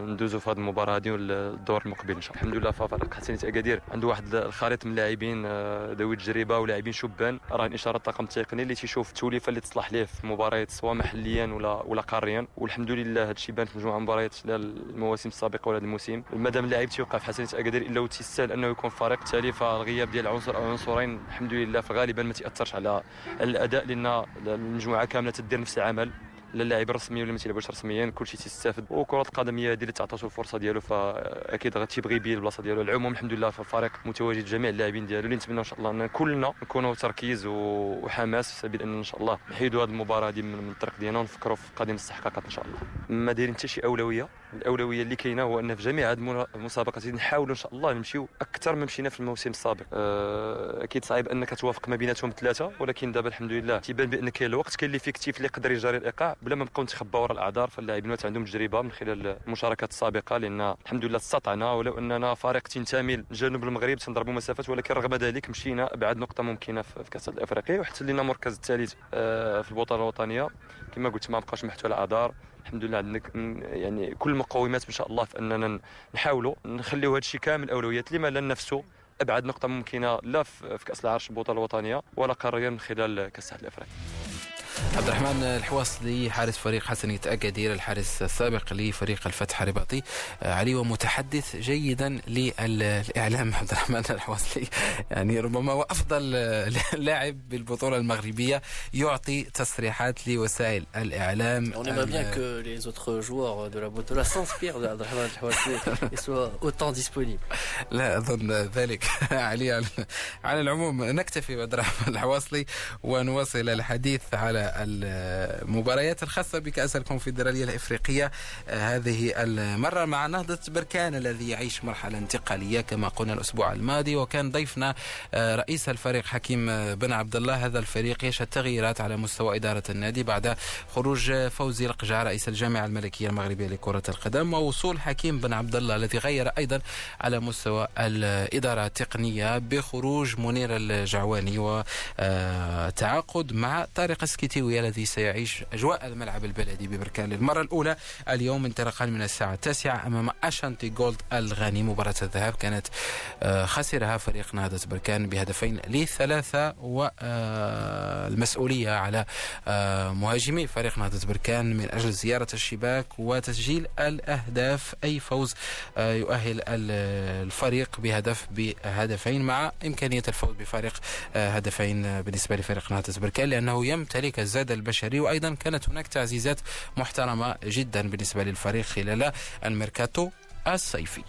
ندوزوا في هذه المباراة هذه والدور المقبل إن شاء الله. الحمد لله فريق حسنيه أكادير. عنده واحد الخليط من اللاعبين ذوي التجربة ولاعبين شبان. راه اشاره الطاقم التقني اللي تيشوف التوليفة اللي تصلح ليه في مباريات سواء محليا ولا ولا قاريا والحمد لله هذا الشيء بان في مجموعة مباريات المواسم السابقة ولا الموسم. مادام اللاعب تيوقع في حسنيه أكادير إلا وتيستاهل أنه يكون فريق تالي فالغياب ديال عنصر أو عنصرين الحمد لله فغالبا ما تأثرش على الأداء لأن المجموعة كاملة تدير نفس العمل. لا اللاعب الرسمي ولا ما تيلعبوش رسميا كلشي تيستافد. وكرة القدم هي اللي تعطاتو الفرصة ديالو فأكيد غتيبغي يبين البلاصة ديالو. العموم الحمد لله في الفريق متواجد جميع اللاعبين ديالو. اللي نتمنى إن شاء الله إن كلنا نكونوا تركيز وحماس سبيل إن ان شاء الله نحيدوا هذه المباراة هذه من الطريق ديالنا ونفكروا في قادم الاستحقاقات إن شاء الله. ما دايرين حتى شي أولوية؟ الأولوية اللي كاينة هو أن في جميع هذه المسابقات نحاولوا إن شاء الله نمشيو أكثر ما مشينا في الموسم السابق. أكيد صعيب أنك توافق ما بيناتهم ثلاثة ولكن دابا الحمد لله تيبان بأن كاين الوقت كاين اللي فيكتيف اللي يقدر يجري الإيقاع بلا ما نبقاو نتخباو وراء الأعذار فاللاعبين عندهم تجربة من خلال المشاركات السابقة لأن الحمد لله استطعنا ولو أننا فريق تنتمي لجنوب المغرب تنضربوا مسافات ولكن رغم ذلك مشينا أبعد نقطة ممكنة في كأس الافريقيا وحتى لنا المركز الثالث في البطوله الوطنية. كما قلت ما بقاش محتوى الأعذار. الحمد لله عندنا يعني كل المقومات إن شاء الله في أننا نحاولوا نخليو هذا الشيء كامل أولويات لما لا ننافسوا أبعد نقطة ممكنة لا في كأس العرش البطوله الوطنية ولا قاريا من خلال كأس الاتحاد الأفريقي. عبد الرحمن الحواصلي حارس فريق حسنية أكادير الحارس السابق لفريق الفتح الرباطي آه، علي ومتحدث جيدا للإعلام. عبد الرحمن الحواصلي يعني ربما هو أفضل لاعب بالبطولة المغربية يعطي تصريحات لوسائل الإعلام. On aimerait bien que les autres joueurs de la Botola s'inspirent de Al-Hawasli et soient autant disponibles. لا أظن ذلك. [LAUGHS] علي على العموم نكتفي بعبد الرحمن الحواصلي ونواصل الحديث على المباريات الخاصة بكأس الكونفدرالية الإفريقية آه، هذه المرة مع نهضة بركان الذي يعيش مرحلة انتقالية كما قلنا الأسبوع الماضي وكان ضيفنا آه، رئيس الفريق حكيم بن عبد الله. هذا الفريق يشهد تغييرات على مستوى إدارة النادي بعد خروج فوزي القجع رئيس الجامعة الملكية المغربية لكرة القدم ووصول حكيم بن عبد الله الذي غير أيضا على مستوى الإدارة التقنية بخروج منير الجعواني وتعاقد مع طارق السكيتيوي الذي سيعيش أجواء الملعب البلدي ببركان للمرة الأولى. اليوم انطلاقا من الساعة التاسعة أمام أشانتي جولد الغاني مباراة الذهاب كانت آه، خسرها فريق نهضة بركان بهدفين لثلاثة والمسؤولية على آه، مهاجمي فريق نهضة بركان من أجل زيارة الشباك وتسجيل الأهداف. أي فوز آه، يؤهل الفريق بهدف بهدفين مع إمكانية الفوز بفارق هدفين بالنسبة لفريق نهضة بركان لأنه يمتلك الزاد البشري وأيضا كانت هناك تعزيزات محترمة جدا بالنسبة للفريق خلال الميركاتو الصيفي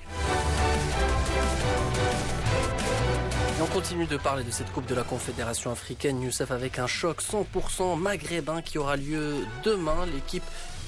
on continue de parler de cette Coupe de la Confédération africaine, Youssef, avec un choc 100% maghrébin qui aura lieu demain. L'équipe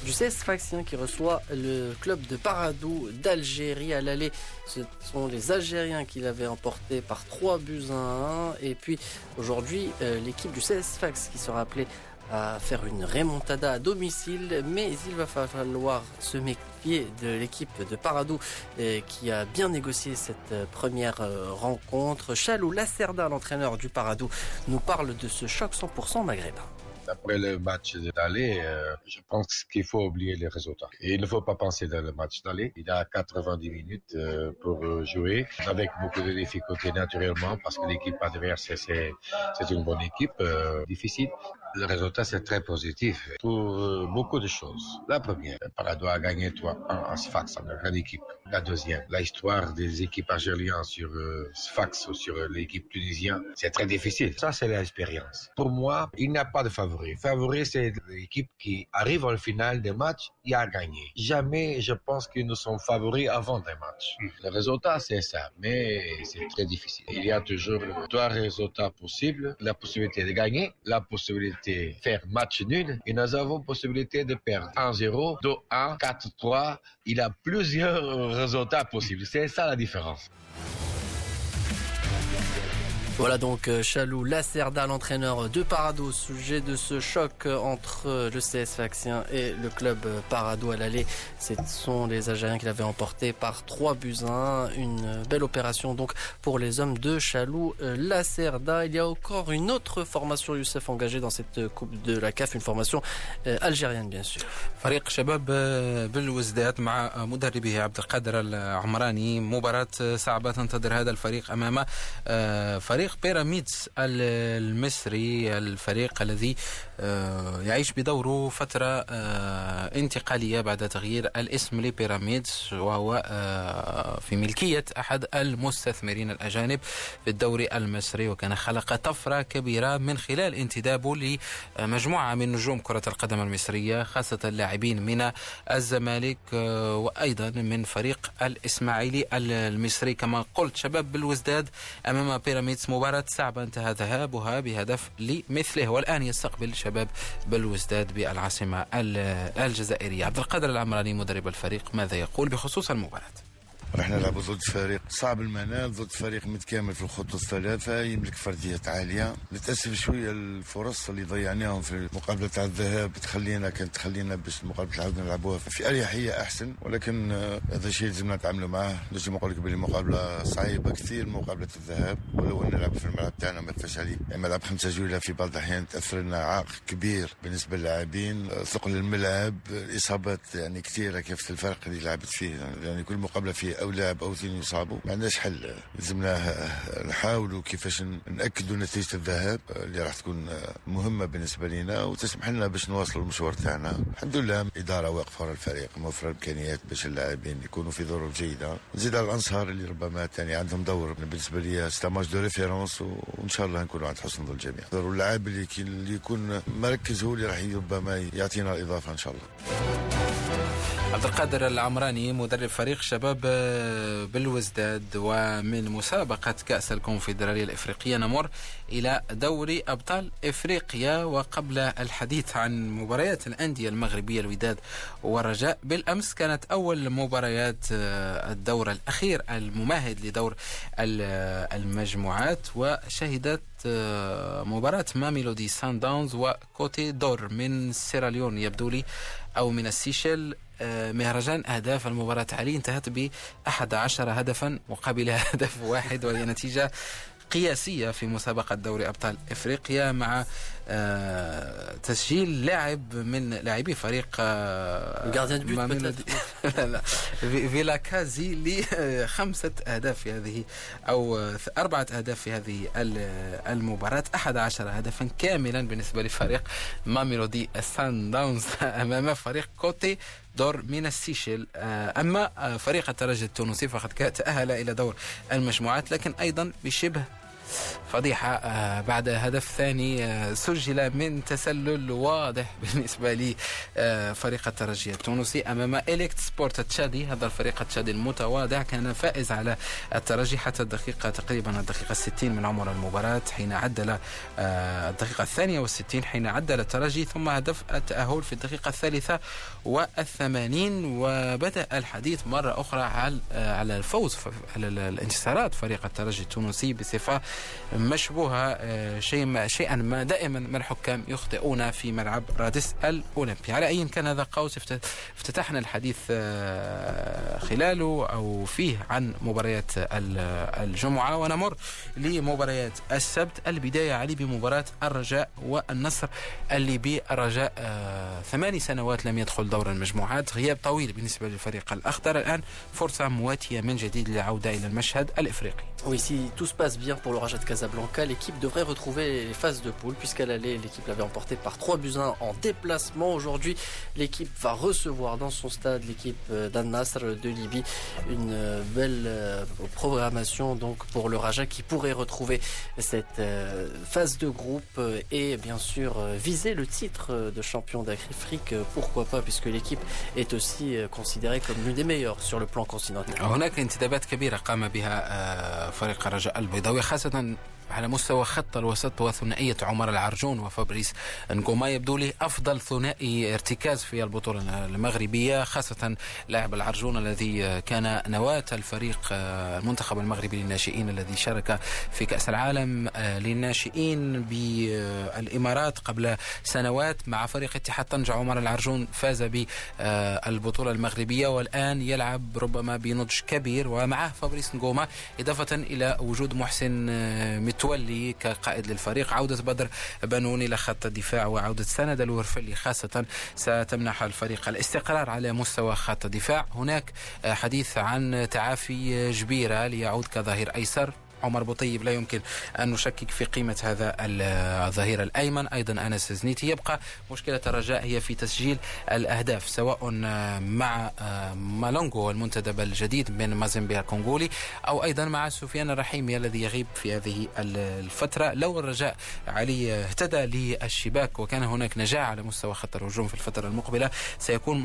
du CS Faxien qui reçoit le club de Paradou d'Algérie à l'aller. Ce sont les Algériens qui l'avaient emporté par 3 buts à 1. Et puis aujourd'hui, euh, l'équipe du CS Fax qui sera appelée à faire une remontada à domicile, mais il va falloir se méfier de l'équipe de Paradou euh, qui a bien négocié cette euh, première rencontre. Chalou Lacerda, l'entraîneur du Paradou, nous parle de ce choc 100% maghrébin. Après le match d'aller, euh, je pense qu'il faut oublier les résultats. Et il ne faut pas penser dans le match d'aller. Il a 90 minutes euh, pour jouer avec beaucoup de difficultés naturellement parce que l'équipe adverse, c'est une bonne équipe, euh, difficile. Le résultat, c'est très positif pour beaucoup de choses. La première, Parado a gagné 3-1 en Sfax, en grande équipe. La deuxième, l'histoire des équipes algériennes sur Sfax ou sur l'équipe tunisienne, c'est très difficile. Ça, c'est l'expérience. Pour moi, il n'y a pas de favori favori. c'est l'équipe qui arrive au final des matchs et a gagné. Jamais je pense que nous sommes favoris avant des matchs. Hmm. Le résultat, c'est ça, mais c'est très difficile. Il y a toujours trois résultats possibles. La possibilité de gagner, la possibilité de faire match nul, et nous avons possibilité de perdre 1-0, 2-1, 4-3. Il y a plusieurs résultats possibles. C'est ça la différence. Voilà donc euh, Chalou Lacerda, l'entraîneur de Parado, au sujet de ce choc entre le CS Faxien et le club Parado à l'aller. Ce sont les Algériens qui l'avaient emporté par 3 buts à 1. Une belle opération donc pour les hommes de Chalou Lacerda. Il y a encore une autre formation Youssef engagée dans cette Coupe de la CAF, une formation euh, algérienne bien sûr. فريق شباب بالوزداد مع مدربه عبد القادر العمراني مباراة صعبة تنتظر هذا الفريق أمام فريق فريق بيراميدز المصري الفريق الذي آه، يعيش بدوره فترة آه، انتقالية بعد تغيير الاسم لبيراميدز وهو آه، في ملكية أحد المستثمرين الأجانب في الدوري المصري. وكان خلق طفرة كبيرة من خلال انتدابه لمجموعة من نجوم كرة القدم المصرية خاصة اللاعبين من الزمالك وأيضا من فريق الإسماعيلي المصري. كما قلت شباب بالوزداد أمام بيراميدز مباراة صعبة انتهى ذهابها بهدف لمثله. والآن يستقبل شباب بلوزداد بالعاصمة الجزائرية. عبد القادر العمراني مدرب الفريق ماذا يقول بخصوص المباراة؟ راح نلعبوا ضد فريق صعب المنال ضد فريق متكامل في الخطوط الثلاثة يملك فرديات عالية. للأسف شوية الفرص اللي ضيعناهم في مقابلة تاع الذهاب تخلينا كانت تخلينا باش المقابلة نعاودوا نلعبوها في أريحية أحسن. ولكن آه، هذا الشيء لازمنا نتعاملوا معاه. نجم نقول لك بلي مقابلة صعيبة كثير من مقابلة الذهاب. ولو نلعب في الملعب تاعنا ما عليه. يعني ملعب خمسة جولة في بعض الأحيان تأثر لنا عائق كبير بالنسبة للاعبين. ثقل الملعب الإصابات يعني كثيرة كيف الفرق اللي لعبت فيه. يعني كل مقابلة فيه أو لاعب أو اثنين يصابوا ما عندناش حل. لازمنا نحاولوا كيفاش نأكدوا نتيجة الذهاب اللي راح تكون مهمة بالنسبة لنا وتسمح لنا باش نواصلوا المشوار تاعنا. الحمد لله الاداره واقفة على الفريق موفرة الإمكانيات باش اللاعبين يكونوا في ظروف جيدة. نزيد على الأنصار اللي ربما ثاني عندهم دور. بالنسبة لي c'est un match de référence وإن شاء الله نكونوا عند حسن ظن الجميع اللاعب اللي يكون مركز هو اللي راح ربما يعطينا الإضافة إن شاء الله. عبد القادر العمراني مدرب فريق شباب آه، بالوزداد ومن مسابقة كأس الكونفدرالية الإفريقية نمر إلى دوري أبطال إفريقيا. وقبل الحديث عن مباريات الأندية المغربية الوداد والرجاء بالأمس كانت أول مباريات آه، الدور الأخير الممهد لدور المجموعات وشهدت آه، مباراة ماميلودي سان داونز وكوتي دور من سيراليون يبدو لي أو من السيشل آه، مهرجان أهداف المباراة. علي انتهت ب 11 هدفا مقابل [LAUGHS] هدف واحد وهي نتيجة قياسية في مسابقة دوري أبطال إفريقيا مع آه، تسجيل لاعب من لاعبي فريق [LAUGHS] لا لا. فيلا كازي لخمسة أهداف في هذه أو أربعة أهداف في هذه المباراة. 11 هدفا كاملا بالنسبة لفريق ماميلودي سان داونز [LAUGHS] أمام فريق كوتي دور من السيشيل. آه، أما آه، فريق الترجي التونسي فقد تأهل إلى دور المجموعات لكن أيضا بشبه فضيحة آه، بعد هدف ثاني آه، سجل من تسلل واضح [LAUGHS] بالنسبة لي آه، الترجي التونسي أمام إليكت سبورت التشادي هذا الفريق التشادي المتواضع كان فائز على الترجي حتى الدقيقة تقريبا الدقيقة 60 من عمر المباراة حين عدل الدقيقة الثانية والستين حين عدل الترجي ثم هدف التأهل في الدقيقة الثالثة والثمانين. وبدأ الحديث مرة أخرى على الفوز على الانتصارات فريق الترجي التونسي بصفة مشبوهة آه، شيء شيئا ما دائما ما الحكام يخطئون في ملعب رادس الأولمبي. على أي كان هذا قوس؟ افتتحنا الحديث آه، خلاله أو فيه عن مباريات الجمعة. ونمر لمباريات السبت البداية علي بمباراة الرجاء والنصر. الليبي الرجاء آه، ثماني سنوات لم يدخل دور المجموعات غياب طويل بالنسبة للفريق الأخضر. الآن فرصة مواتية من جديد للعودة إلى المشهد الإفريقي. Oui, si tout se passe bien pour le Raja de Casablanca, l'équipe devrait retrouver les phases de poule puisqu'elle allait, l'équipe l'avait emporté par 3 buts 1 en déplacement. Aujourd'hui, l'équipe va recevoir dans son stade l'équipe euh, d'Al Nasr de Libye. Une euh, belle euh, programmation donc pour le Raja qui pourrait retrouver cette phase de groupe et bien sûr viser le titre de champion d'Afrique. Pourquoi pas puisque l'équipe est aussi considérée comme l'une des meilleures sur le plan continental. فريق الرجاء البيضاوي خاصة على مستوى خط الوسط وثنائية عمر العرجون وفابريس نقوما يبدو لي أفضل ثنائي ارتكاز في البطولة المغربية خاصة لاعب العرجون الذي كان نواة الفريق آه، المنتخب المغربي للناشئين الذي شارك في كأس العالم آه، للناشئين بالإمارات قبل سنوات مع فريق اتحاد طنجة. عمر العرجون فاز بالبطولة المغربية والآن يلعب ربما بنضج كبير ومعه فابريس نقوما إضافة إلى وجود محسن آه، متولي كقائد للفريق عودة بدر بنون إلى خط الدفاع وعودة سند الورفلي خاصة ستمنح الفريق الاستقرار على مستوى خط الدفاع. هناك حديث عن تعافي جبيرة ليعود كظهير أيسر. عمر بوطيب لا يمكن أن نشكك في قيمة هذا الظهير الأيمن. أيضا أنس زنيتي يبقى مشكلة الرجاء هي في تسجيل الأهداف سواء مع مالونغو المنتدب الجديد من مازيمبي الكونغولي أو أيضا مع سفيان الرحيمي الذي يغيب في هذه الفترة. لو الرجاء علي اهتدى للشباك وكان هناك نجاح على مستوى خط الهجوم في الفترة المقبلة سيكون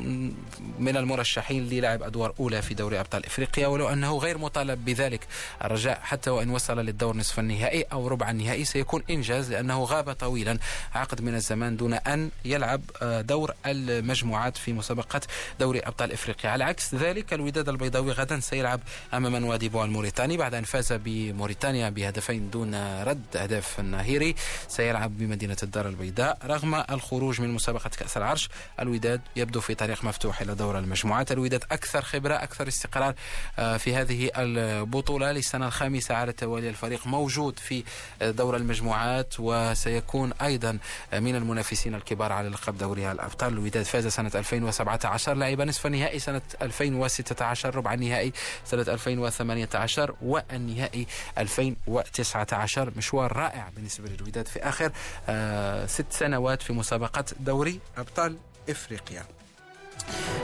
من المرشحين للعب أدوار أولى في دوري أبطال إفريقيا. ولو أنه غير مطالب بذلك الرجاء حتى وإن وصل للدور نصف النهائي أو ربع النهائي سيكون إنجاز لأنه غاب طويلا. عقد من الزمان دون أن يلعب آه، دور المجموعات في مسابقة دوري أبطال إفريقيا. على عكس ذلك الوداد البيضاوي غدا سيلعب أمام نواديبو الموريتاني بعد أن فاز بموريتانيا بهدفين دون رد أهداف الناهيري سيلعب بمدينة الدار البيضاء. رغم الخروج من مسابقة كأس العرش الوداد يبدو في طريق مفتوح إلى دور المجموعات. الوداد أكثر خبرة أكثر استقرار آه، في هذه البطولة. للسنة الخامسة على التوالي الفريق موجود في دور المجموعات وسيكون أيضا من المنافسين الكبار على لقب دوري الأبطال. الوداد فاز سنة 2017 لعب نصف النهائي سنة 2016 ربع النهائي سنة 2018 والنهائي 2019 مشوار رائع بالنسبة للوداد في آخر آه، ست سنوات في مسابقة دوري أبطال إفريقيا.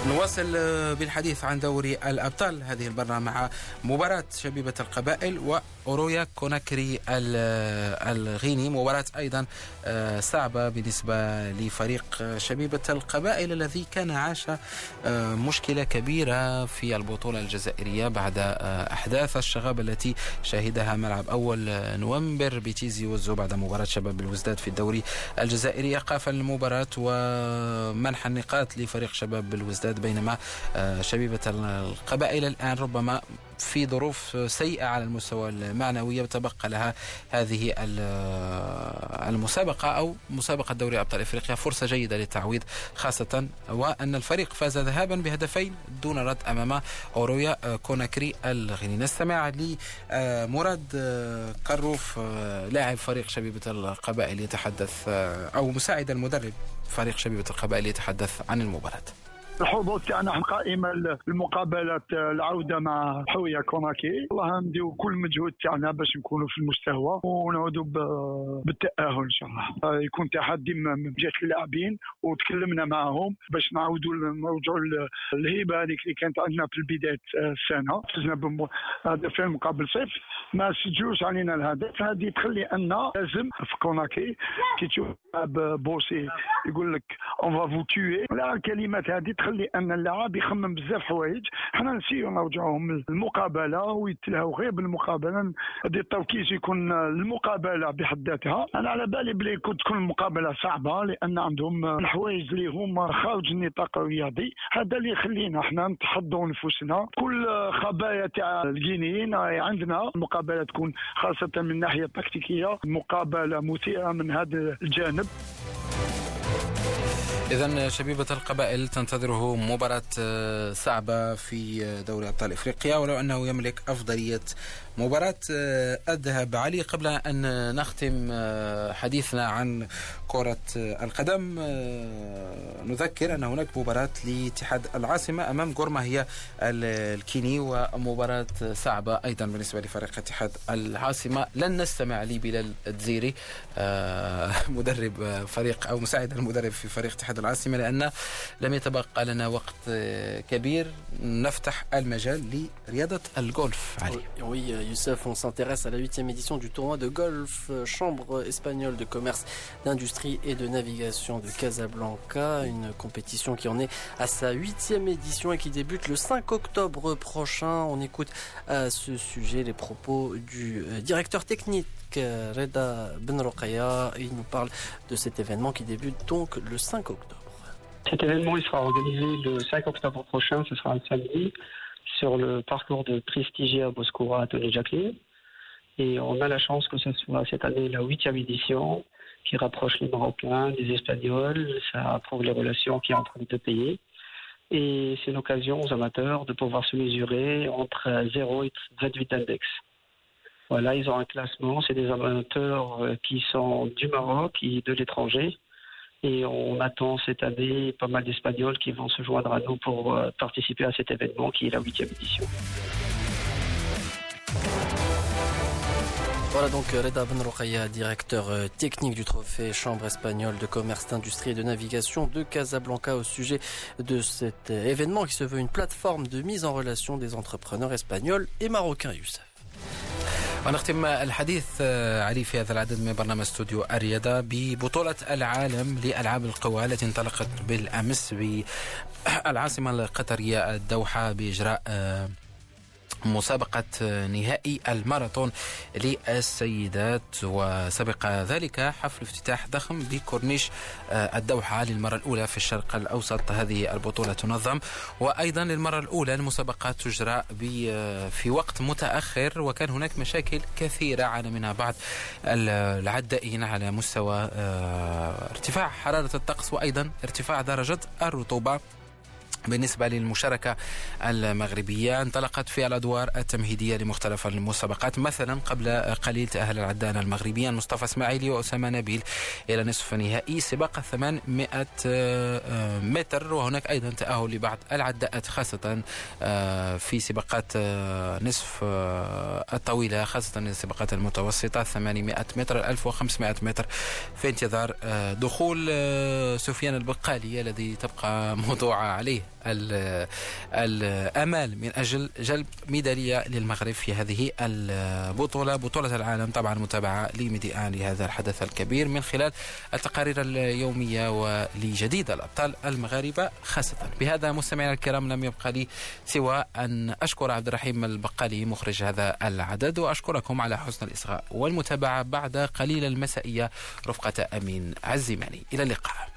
نواصل آه، بالحديث عن دوري الأبطال. هذه المرة مع مباراة شبيبة القبائل وأورويا كوناكري الغيني. مباراة أيضا آه، صعبة بالنسبة لفريق شبيبة القبائل الذي كان عاش آه، مشكلة كبيرة في البطولة الجزائرية بعد أحداث الشغاب التي شهدها ملعب أول نوفمبر بتيزي وزو بعد مباراة شباب الوزداد في الدوري الجزائري. إيقاف المباراة ومنح النقاط لفريق شباب بالوزداد بينما آه، شبيبة القبائل الآن ربما في ظروف سيئة على المستوى المعنوي وتبقى لها هذه آه، المسابقة أو مسابقة دوري أبطال إفريقيا فرصة جيدة للتعويض خاصة وأن الفريق فاز ذهابا بهدفين دون رد أمام أورويا آه، كوناكري الغيني نستمع لمراد قروف لاعب فريق شبيبة القبائل يتحدث أو مساعد المدرب فريق شبيبة القبائل يتحدث عن المباراة. الحظوظ تاعنا قائمة المقابلات العودة مع حوية كوناكي الله نديو كل مجهود تاعنا باش نكونوا في المستوى ونعودوا بالتأهل إن شاء الله. يكون تحدي من جهه اللاعبين وتكلمنا معهم باش نعاودوا نرجعوا الهيبة هذيك اللي كانت عندنا في بدايه السنة. فزنا بهدفين مقابل صفر. ما سجلوش علينا الهدف. هذه تخلي أن لازم في كوناكي كي تشوف بوسي يقول لك اون فا فو توي الكلمات هذه تخلي أن اللاعب يخمم بزاف حوايج حنا نسيو نرجعوهم المقابلة ويتلهوا غير بالمقابلة. هذه التركيز يكون المقابله بحد ذاتها. أنا على بالي بلي تكون المقابلة صعبة لأن عندهم الحوايج اللي هما خارج النطاق الرياضي. هذا اللي يخلينا حنا نتحضروا نفوسنا. كل خبايا تاع الجينيين عندنا المقابلة تكون خاصة من الناحيه التكتيكيه مقابلة مثيرة من هذا الجانب. إذا شبيبة القبائل تنتظره مباراة آه، صعبة في دوري أبطال إفريقيا ولو أنه يملك أفضلية مباراة آه، الذهب علي قبل أن نختم آه، حديثنا عن كرة آه، القدم. نذكر أن هناك مباراة لاتحاد العاصمة أمام غورما هي الكيني ومباراة صعبة أيضا بالنسبة لفريق اتحاد العاصمة. لن نستمع لبلال الدزيري [LAUGHS] مدرب فريق أو مساعد المدرب في فريق اتحاد العاصمة لأن لم يتبقى لنا وقت كبير نفتح المجال لرياضة الجولف علي Youssef, on s'intéresse à la huitième édition du tournoi de golf euh, Chambre espagnole de commerce, d'industrie et de navigation de Casablanca, une compétition qui en est à sa huitième édition et qui débute le 5 octobre prochain. On écoute à ce sujet les propos du euh, directeur technique euh, Reda Benrokaya. Il nous parle de cet événement qui débute donc le 5 octobre. Cet événement il sera organisé le 5 octobre prochain, ce sera un samedi sur le parcours de Prestigia Boscura à Tony Jacqueline. Et on a la chance que ce soit cette année la huitième édition qui rapproche les Marocains des Espagnols. Ça prouve les relations qu'il y a entre les deux pays. Et c'est l'occasion aux amateurs de pouvoir se mesurer entre 0 et 28 index. Voilà, ils ont un classement. C'est des amateurs euh, qui sont du Maroc et de l'étranger. Et on attend cette année pas mal d'Espagnols qui vont se joindre à nous pour euh, participer à cet événement qui est la huitième édition. Voilà donc Reda Benrokhaya, directeur euh, technique du trophée Chambre espagnole de commerce, d'industrie et de navigation de Casablanca au sujet de cet euh, événement qui se veut une plateforme de mise en relation des entrepreneurs espagnols et marocains, Youssef. ونختم الحديث آه، علي في هذا العدد من برنامج استوديو الرياضة ببطولة العالم لألعاب القوى التي انطلقت بالأمس بالعاصمة القطرية الدوحة بإجراء آه، مسابقة نهائي الماراثون للسيدات وسبق ذلك حفل افتتاح ضخم بكورنيش آه، الدوحة للمرة الأولى في الشرق الأوسط. هذه البطولة تنظم. وأيضا للمرة الأولى المسابقات تجرى آه، في وقت متأخر وكان هناك مشاكل كثيرة عانى منها بعض العدائين على مستوى آه، ارتفاع حرارة الطقس وأيضا ارتفاع درجة الرطوبة. بالنسبة للمشاركة المغربية انطلقت في الأدوار التمهيدية لمختلف المسابقات مثلا قبل قليل تأهل العدان المغربيان مصطفى إسماعيلي وأسامة نبيل إلى نصف نهائي سباق 800 آه، متر وهناك أيضا تأهل لبعض العداءات خاصة آه، في سباقات آه، نصف الطويلة خاصة السباقات المتوسطة 800 متر 1500 متر في انتظار دخول سفيان البقالي الذي تبقى موضوعة عليه. الأمال من أجل جلب ميدالية للمغرب في هذه البطولة. بطولة العالم طبعا متابعة لميديان لهذا الحدث الكبير من خلال التقارير اليومية ولجديد الأبطال المغاربة خاصة بهذا. مستمعينا الكرام لم يبقى لي سوى أن أشكر عبد الرحيم البقالي مخرج هذا العدد وأشكركم على حسن الإصغاء والمتابعة بعد قليل المسائية. رفقة أمين عزيماني. إلى اللقاء.